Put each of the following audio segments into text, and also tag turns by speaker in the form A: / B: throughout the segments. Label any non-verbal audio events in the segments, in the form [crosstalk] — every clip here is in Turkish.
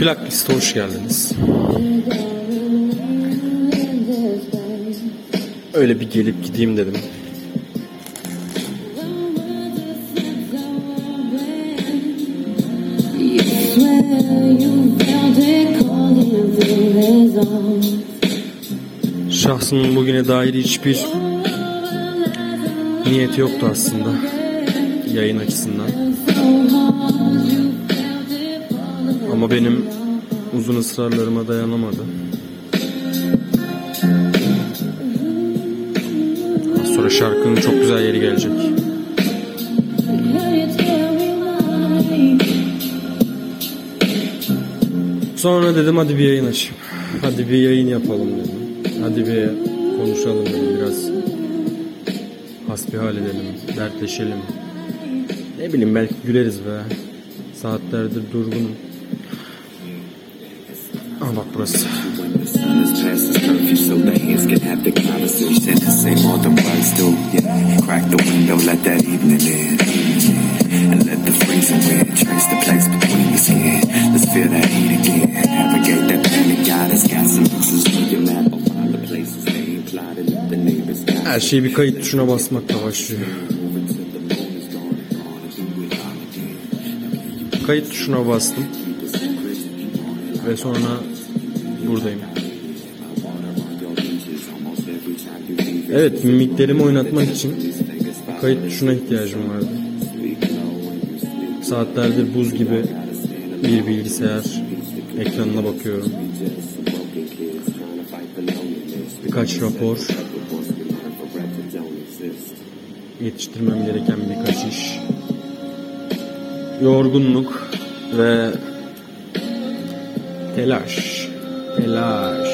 A: Plakiste hoş geldiniz. Öyle bir gelip gideyim dedim. Şahsımın bugüne dair hiçbir niyeti yoktu aslında yayın açısından. Ama benim uzun ısrarlarıma dayanamadı. Az sonra şarkının çok güzel yeri gelecek. Sonra dedim hadi bir yayın açayım. Hadi bir yayın yapalım dedim. Hadi bir konuşalım dedim biraz. Hasbihal edelim, dertleşelim. Ne bileyim belki güleriz be. Saatlerdir durgunum. Aa bak burası. Her şey bir kayıt tuşuna basmakla başlıyor. Kayıt tuşuna bastım. Ve sonra buradayım. Evet mimiklerimi oynatmak için kayıt tuşuna ihtiyacım vardı. Saatlerdir buz gibi bir bilgisayar ekranına bakıyorum. Birkaç rapor, yetiştirmem gereken birkaç iş, yorgunluk ve telaş, telaş.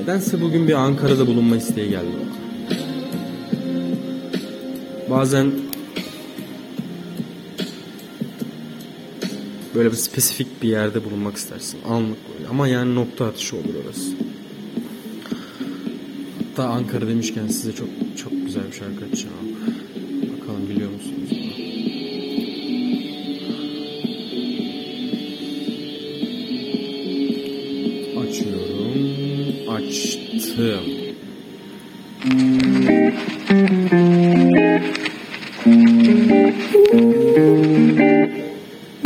A: Nedense bugün bir Ankara'da bulunma isteği geldi. Bazen böyle bir spesifik bir yerde bulunmak istersin. Anlık böyle. Ama yani nokta atışı olur orası. Hatta Ankara demişken size çok çok güzel bir şarkı açacağım. Bakalım biliyor musunuz? açtım.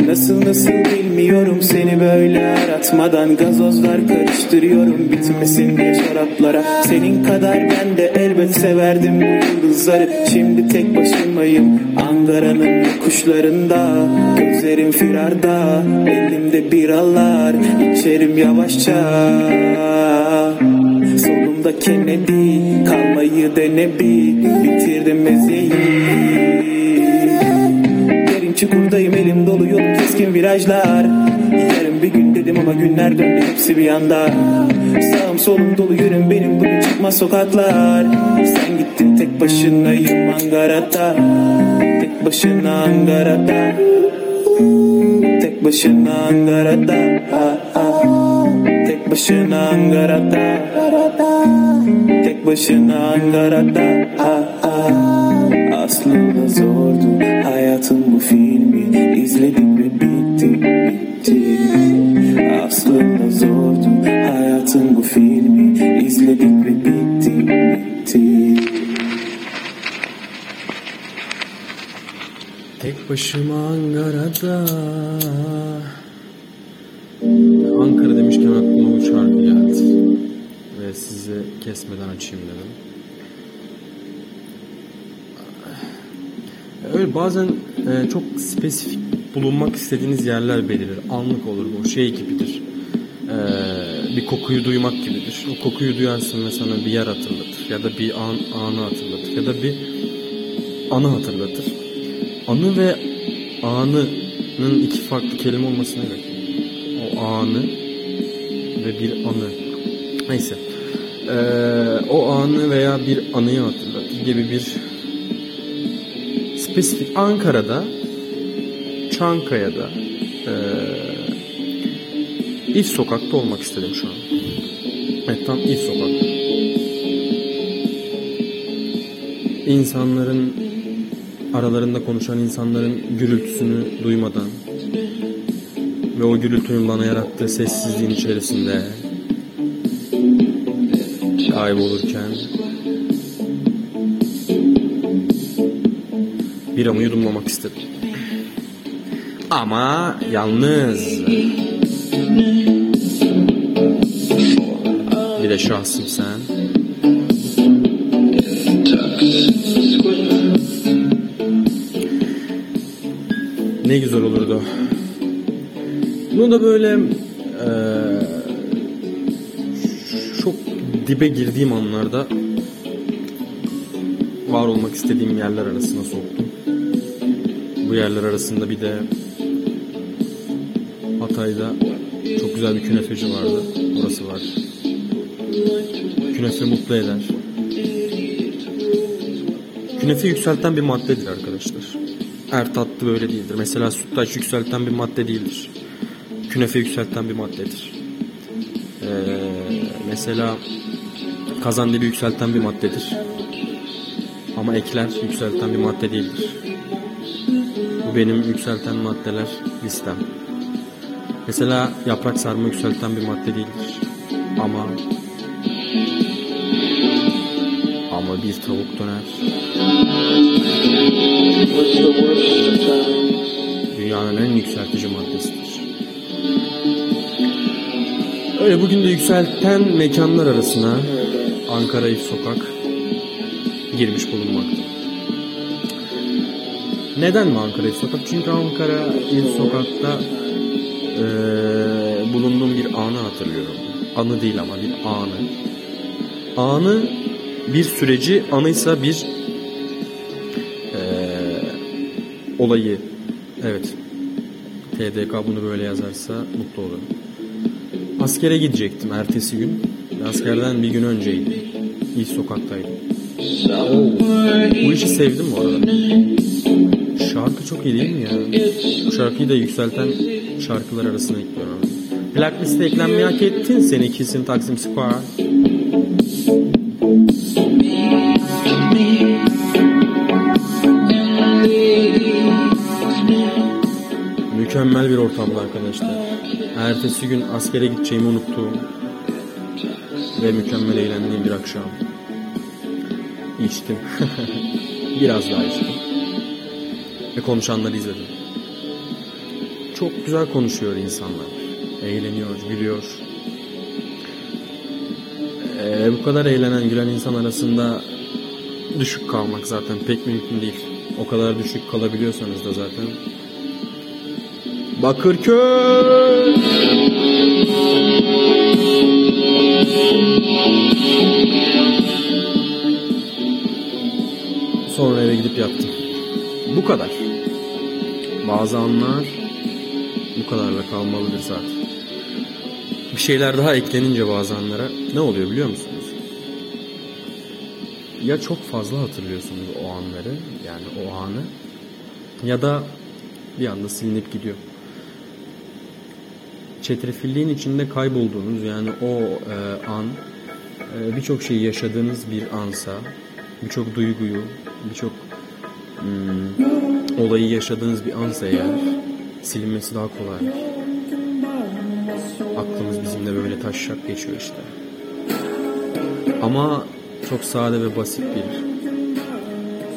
B: Nasıl nasıl bilmiyorum seni böyle aratmadan Gazozlar karıştırıyorum bitmesin diye şaraplara Senin kadar ben de elbet severdim bu yıldızları. Şimdi tek başımayım Ankara'nın kuşlarında Gözlerim firarda Elimde biralar. İçerim yavaşça. Solumda Kennedy Kalmayı dene bir. Bitirdim mezeyi Derin çukurdayım elim dolu yolum keskin virajlar? Yarın bir gün dedim ama günler döndü hepsi bir anda. Sağım solum dolu yürüm benim bugün çıkmaz sokaklar. Sen gittin tek başınayım Ankara'da. Tek başına Ankara'da. Tek başına Ankara'da. Ah, ah. Tek başına Ankara'da. Tek başına Ankara'da. Ah, ah. Aslında zordu hayatım bu filmi. İzledim Aslında zordu hayatım bu filmi izledik ve bitti bitti
A: Tek başıma Ankara'da Ankara demişken aklıma bu şarkı geldi. Ve size kesmeden açayım dedim. Öyle bazen e, çok spesifik bulunmak istediğiniz yerler belirir. Anlık olur bu. Şey gibidir. Bir kokuyu duymak gibidir. O kokuyu duyarsın ve sana bir yer hatırlatır. Ya da bir an, anı hatırlatır. Ya da bir anı hatırlatır. Anı ve anının iki farklı kelime olmasına gerek. O anı ve bir anı. Neyse. Ee, o anı veya bir anıyı hatırlatır gibi bir spesifik Ankara'da Çankaya'da İz Sokak'ta olmak istedim şu an. Evet tam İz Sokak'ta. İnsanların aralarında konuşan insanların gürültüsünü duymadan ve o gürültünün bana yarattığı sessizliğin içerisinde kaybolurken biramı yudumlamak istedim. Ama yalnız de şahsım sen. Ne güzel olurdu. Bunu da böyle eee, çok dibe girdiğim anlarda var olmak istediğim yerler arasına soktum. Bu yerler arasında bir de Hatay'da çok güzel bir künefeci vardı. Orası var. Künefe mutlu eder. Künefe yükselten bir maddedir arkadaşlar. Her tatlı böyle değildir. Mesela sütlaç yükselten bir madde değildir. Künefe yükselten bir maddedir. Ee, mesela kazandibi yükselten bir maddedir. Ama ekler yükselten bir madde değildir. Bu benim yükselten maddeler listem. Mesela yaprak sarma yükselten bir madde değildir. Ama bir tavuk döner dünyanın en yükseltici maddesidir. Öyle bugün de yükselten mekanlar arasına Ankara Sokak girmiş bulunmakta. Neden mi Ankara Sokak? Çünkü Ankara İç Sokak'ta eee, bulunduğum bir anı hatırlıyorum. Anı değil ama bir anı. Anı bir süreci, anıysa bir eee, olayı. Evet. TDK bunu böyle yazarsa mutlu olurum. Askere gidecektim ertesi gün. Askerden bir gün önceydi. İlk sokaktaydım. Bu işi sevdim bu arada. Şarkı çok iyi değil mi ya? Bu şarkıyı da yükselten şarkılar arasına ekliyorum. Plak liste eklenmeyi hak ettin seni kesin Taksim Square. Mükemmel bir ortamdı arkadaşlar. Ertesi gün askere gideceğimi unuttuğum ve mükemmel eğlendiğim bir akşam. İçtim. [laughs] Biraz daha içtim. Ve konuşanları izledim. Çok güzel konuşuyor insanlar. Eğleniyor, gülüyor. Ee, bu kadar eğlenen, gülen insan arasında düşük kalmak zaten pek mümkün değil. O kadar düşük kalabiliyorsanız da zaten Bakırköy. Sonra eve gidip yattım. Bu kadar. Bazı anlar bu kadarla kalmalıdır zaten. Bir şeyler daha eklenince bazı anlara ne oluyor biliyor musunuz? Ya çok fazla hatırlıyorsunuz o anları yani o anı ya da bir anda silinip gidiyor çetrefilliğin içinde kaybolduğunuz yani o e, an e, birçok şeyi yaşadığınız bir ansa, birçok duyguyu, birçok hmm, olayı yaşadığınız bir ansa eğer silinmesi daha kolay. Aklımız bizimle böyle taşşak geçiyor işte. Ama çok sade ve basit bir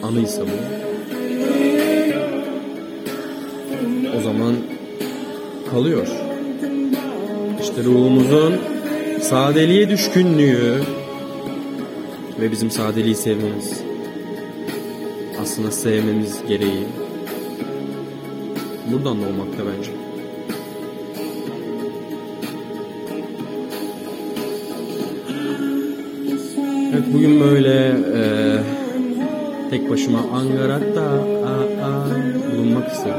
A: anıysa bu. O zaman kalıyor. Ruhumuzun sadeliğe düşkünlüğü ve bizim sadeliği sevmemiz. Aslında sevmemiz gereği. Buradan da olmakta bence. Evet bugün böyle e, tek başıma Ankara'da a, a, bulunmak istedim.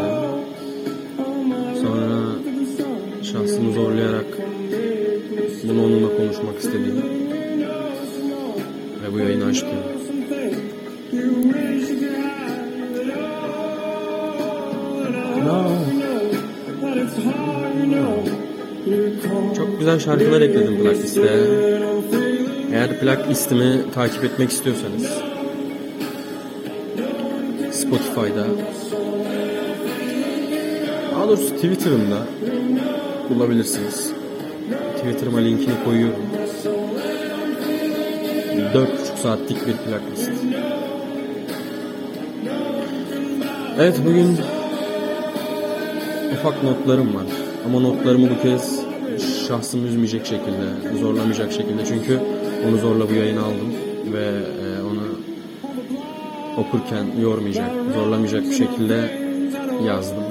A: Sonra şahsımı zorlayarak bunu onunla konuşmak istedim. Ve bu yayını açtım. Çok güzel şarkılar ekledim plak listeye. Eğer plak listemi takip etmek istiyorsanız Spotify'da daha doğrusu Twitter'ımda bulabilirsiniz. Twitter'ıma linkini koyuyorum. 4,5 saatlik bir plak list. Evet bugün ufak notlarım var. Ama notlarımı bu kez şahsımı üzmeyecek şekilde, zorlamayacak şekilde. Çünkü onu zorla bu yayına aldım ve e, onu okurken yormayacak, zorlamayacak bir şekilde yazdım.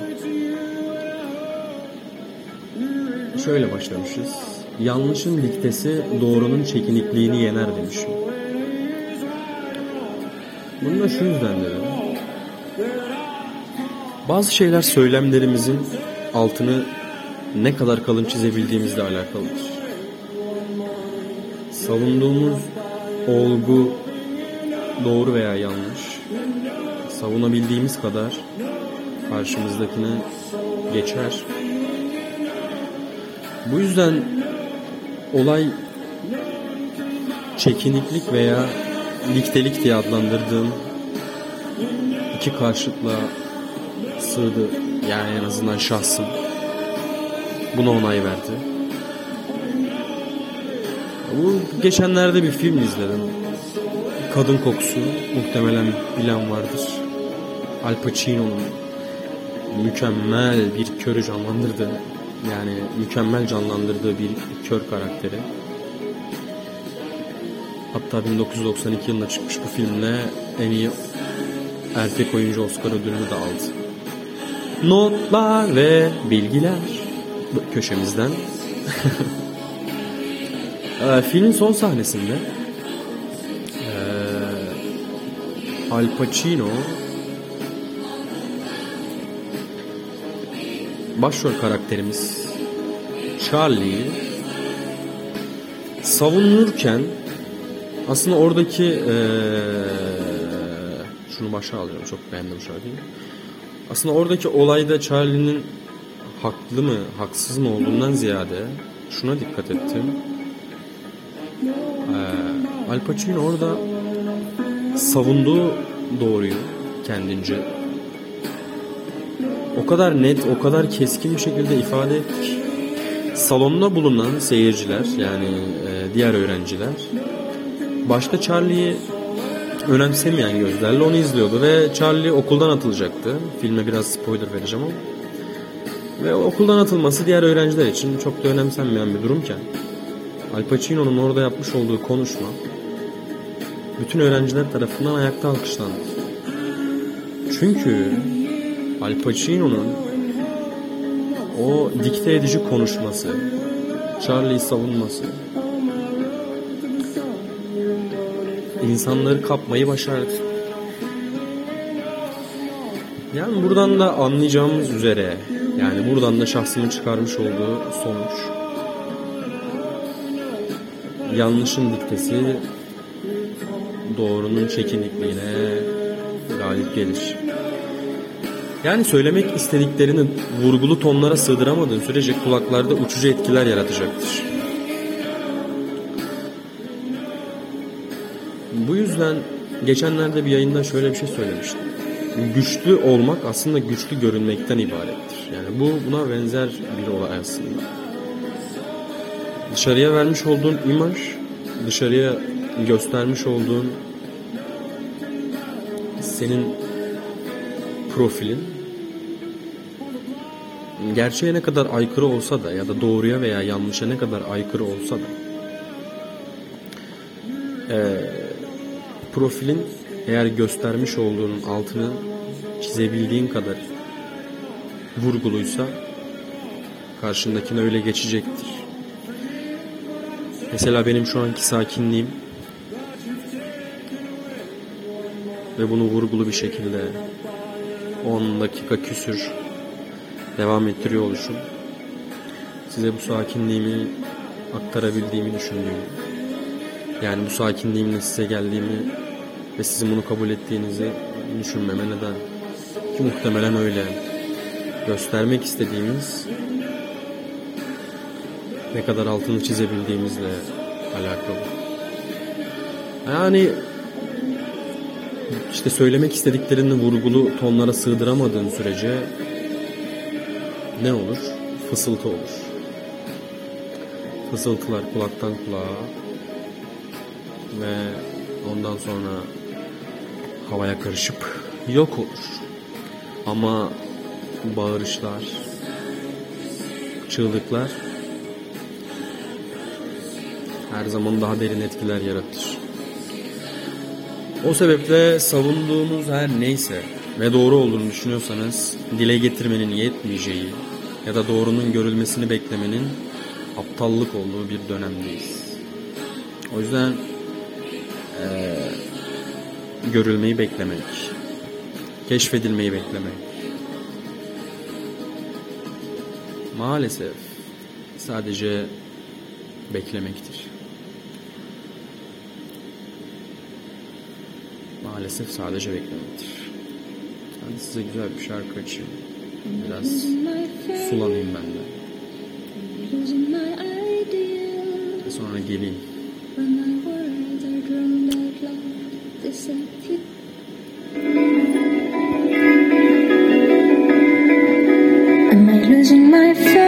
A: Şöyle başlamışız. Yanlışın diktesi doğrunun çekinikliğini yener demişim. Bunu da şu yüzden dedim. Bazı şeyler söylemlerimizin altını ne kadar kalın çizebildiğimizle alakalıdır. Savunduğumuz olgu doğru veya yanlış savunabildiğimiz kadar karşımızdakini geçer. Bu yüzden olay çekiniklik veya liktelik diye adlandırdığım iki karşıtla sığdı. Yani en azından şahsım. Buna onay verdi. Bu geçenlerde bir film izledim. Kadın Kokusu muhtemelen bilen vardır. Al Pacino'nun mükemmel bir körü canlandırdı. Yani mükemmel canlandırdığı bir kör karakteri. Hatta 1992 yılında çıkmış bu filmle en iyi erkek oyuncu Oscar ödülünü de aldı. Notlar ve bilgiler köşemizden. [laughs] Filmin son sahnesinde Al Pacino başrol karakterimiz Charlie savunurken aslında oradaki ee, şunu başa alıyorum çok beğendim şarkıyı. Aslında oradaki olayda Charlie'nin haklı mı haksız mı olduğundan ziyade şuna dikkat ettim. Ee, Al Pacino orada savunduğu doğruyu kendince o kadar net, o kadar keskin bir şekilde ifade ettik. Salonda bulunan seyirciler yani e, diğer öğrenciler başta Charlie'yi önemsemeyen gözlerle onu izliyordu ve Charlie okuldan atılacaktı. Filme biraz spoiler vereceğim ama. Ve okuldan atılması diğer öğrenciler için çok da önemsenmeyen bir durumken Al Pacino'nun orada yapmış olduğu konuşma bütün öğrenciler tarafından ayakta alkışlandı. Çünkü Al Pacino'nun o dikte edici konuşması, Charlie'yi savunması insanları kapmayı başardı. Yani buradan da anlayacağımız üzere yani buradan da şahsımın çıkarmış olduğu sonuç yanlışın diktesi doğrunun çekinikliğine galip gelir. Yani söylemek istediklerini vurgulu tonlara sığdıramadığın sürece kulaklarda uçucu etkiler yaratacaktır. Bu yüzden geçenlerde bir yayında şöyle bir şey söylemiştim. Güçlü olmak aslında güçlü görünmekten ibarettir. Yani bu buna benzer bir olay aslında. Dışarıya vermiş olduğun imaj, dışarıya göstermiş olduğun senin profilin gerçeğe ne kadar aykırı olsa da ya da doğruya veya yanlışa ne kadar aykırı olsa da e, profilin eğer göstermiş olduğunun altını çizebildiğin kadar vurguluysa karşındakine öyle geçecektir. Mesela benim şu anki sakinliğim ve bunu vurgulu bir şekilde 10 dakika küsür devam ettiriyor oluşum. Size bu sakinliğimi aktarabildiğimi düşündüğüm yani bu sakinliğimle size geldiğimi ve sizin bunu kabul ettiğinizi düşünmeme neden. Ki muhtemelen öyle. Göstermek istediğimiz ne kadar altını çizebildiğimizle alakalı. Yani işte söylemek istediklerini vurgulu tonlara sığdıramadığın sürece ne olur? Fısıltı olur. Fısıltılar kulaktan kulağa ve ondan sonra havaya karışıp yok olur. Ama bağırışlar, çığlıklar her zaman daha derin etkiler yaratır. O sebeple savunduğunuz her neyse ve doğru olduğunu düşünüyorsanız dile getirmenin yetmeyeceği ya da doğrunun görülmesini beklemenin aptallık olduğu bir dönemdeyiz. O yüzden ee, görülmeyi beklemek, keşfedilmeyi beklemek. Maalesef sadece beklemektir. Maalesef sadece beklemektir. Hadi size güzel bir şarkı açayım. Biraz sulanayım ben de. Sonra geleyim.
C: Am I losing my faith?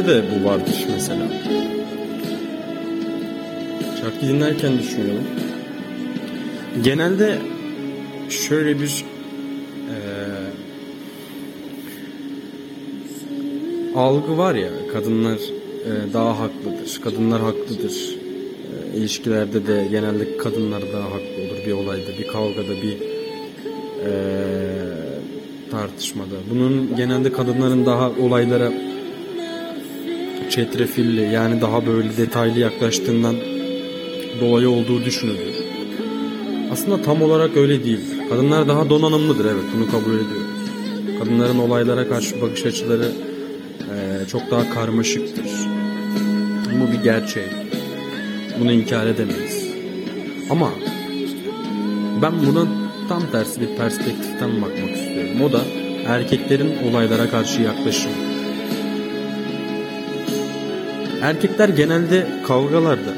A: İlişkilerde de bu vardır mesela. Şarkı dinlerken düşünüyorum. Genelde şöyle bir eee, algı var ya kadınlar eee, daha haklıdır. Kadınlar haklıdır. Eee, ilişkilerde de genelde kadınlar daha haklı olur bir olayda, bir kavgada, bir eee, tartışmada. Bunun genelde kadınların daha olaylara çetrefilli yani daha böyle detaylı yaklaştığından dolayı olduğu düşünülüyor. Aslında tam olarak öyle değil. Kadınlar daha donanımlıdır evet bunu kabul ediyoruz. Kadınların olaylara karşı bakış açıları eee, çok daha karmaşıktır. Bu bir gerçek. Bunu inkar edemeyiz. Ama ben buna tam tersi bir perspektiften bakmak istiyorum. O da erkeklerin olaylara karşı yaklaşımı. Erkekler genelde kavgalarda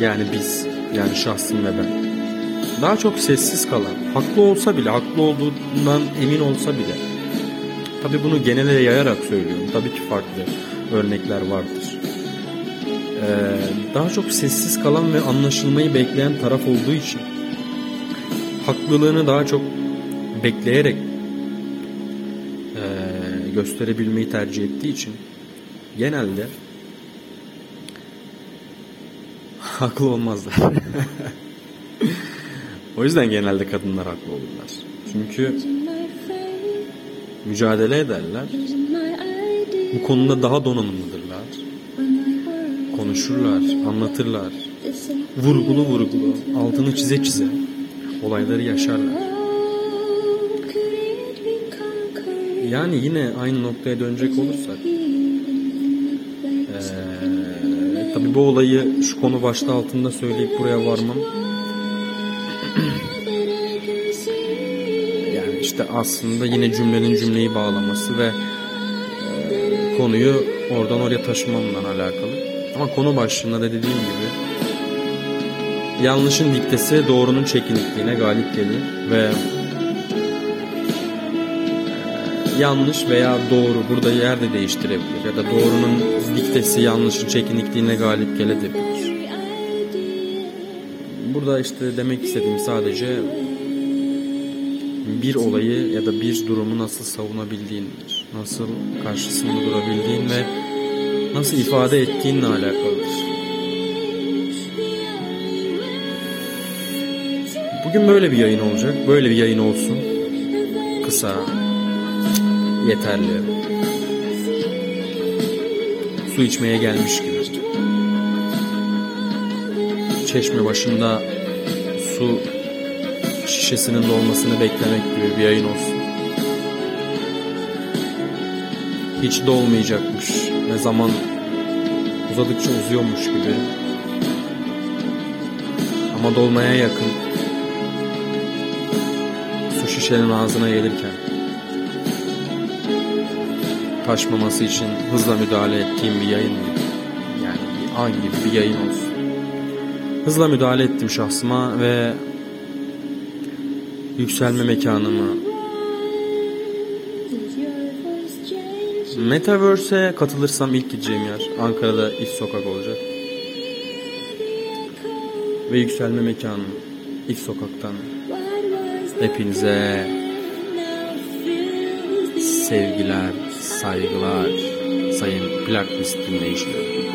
A: yani biz yani şahsım ve ben daha çok sessiz kalan haklı olsa bile haklı olduğundan emin olsa bile tabi bunu genele yayarak söylüyorum. Tabii ki farklı örnekler vardır. Ee, daha çok sessiz kalan ve anlaşılmayı bekleyen taraf olduğu için haklılığını daha çok bekleyerek ee, gösterebilmeyi tercih ettiği için genelde haklı olmazlar. [laughs] o yüzden genelde kadınlar haklı olurlar. Çünkü mücadele ederler. Bu konuda daha donanımlıdırlar. konuşurlar, anlatırlar. Vurgulu vurgulu, altını çize çize olayları yaşarlar. Yani yine aynı noktaya dönecek olursak tabi bu olayı şu konu başta altında söyleyip buraya varmam [clears throat] yani işte aslında yine cümlenin cümleyi bağlaması ve e, konuyu oradan oraya taşımamla alakalı. Ama konu başlığında da dediğim gibi yanlışın diktesi doğrunun çekinikliğine galip gelir ve yanlış veya doğru burada yer de değiştirebilir ya da doğrunun diktesi yanlışın çekinikliğine galip gelebilir. Burada işte demek istediğim sadece bir olayı ya da bir durumu nasıl savunabildiğindir. Nasıl karşısında durabildiğin ve nasıl ifade ettiğinle alakalıdır. Bugün böyle bir yayın olacak. Böyle bir yayın olsun. Kısa, yeterli. Su içmeye gelmiş gibi. Çeşme başında su şişesinin dolmasını beklemek gibi bir yayın olsun. Hiç dolmayacakmış ve zaman uzadıkça uzuyormuş gibi. Ama dolmaya yakın. Su şişenin ağzına gelirken taşmaması için hızla müdahale ettiğim bir yayın. Yani bir an gibi bir yayın olsun. Hızla müdahale ettim şahsıma ve yükselme mekanımı Metaverse'e katılırsam ilk gideceğim yer Ankara'da İş Sokak olacak. Ve yükselme mekanı İş Sokak'tan hepinize sevgiler, saygılar sayın playlist dinleyicileri.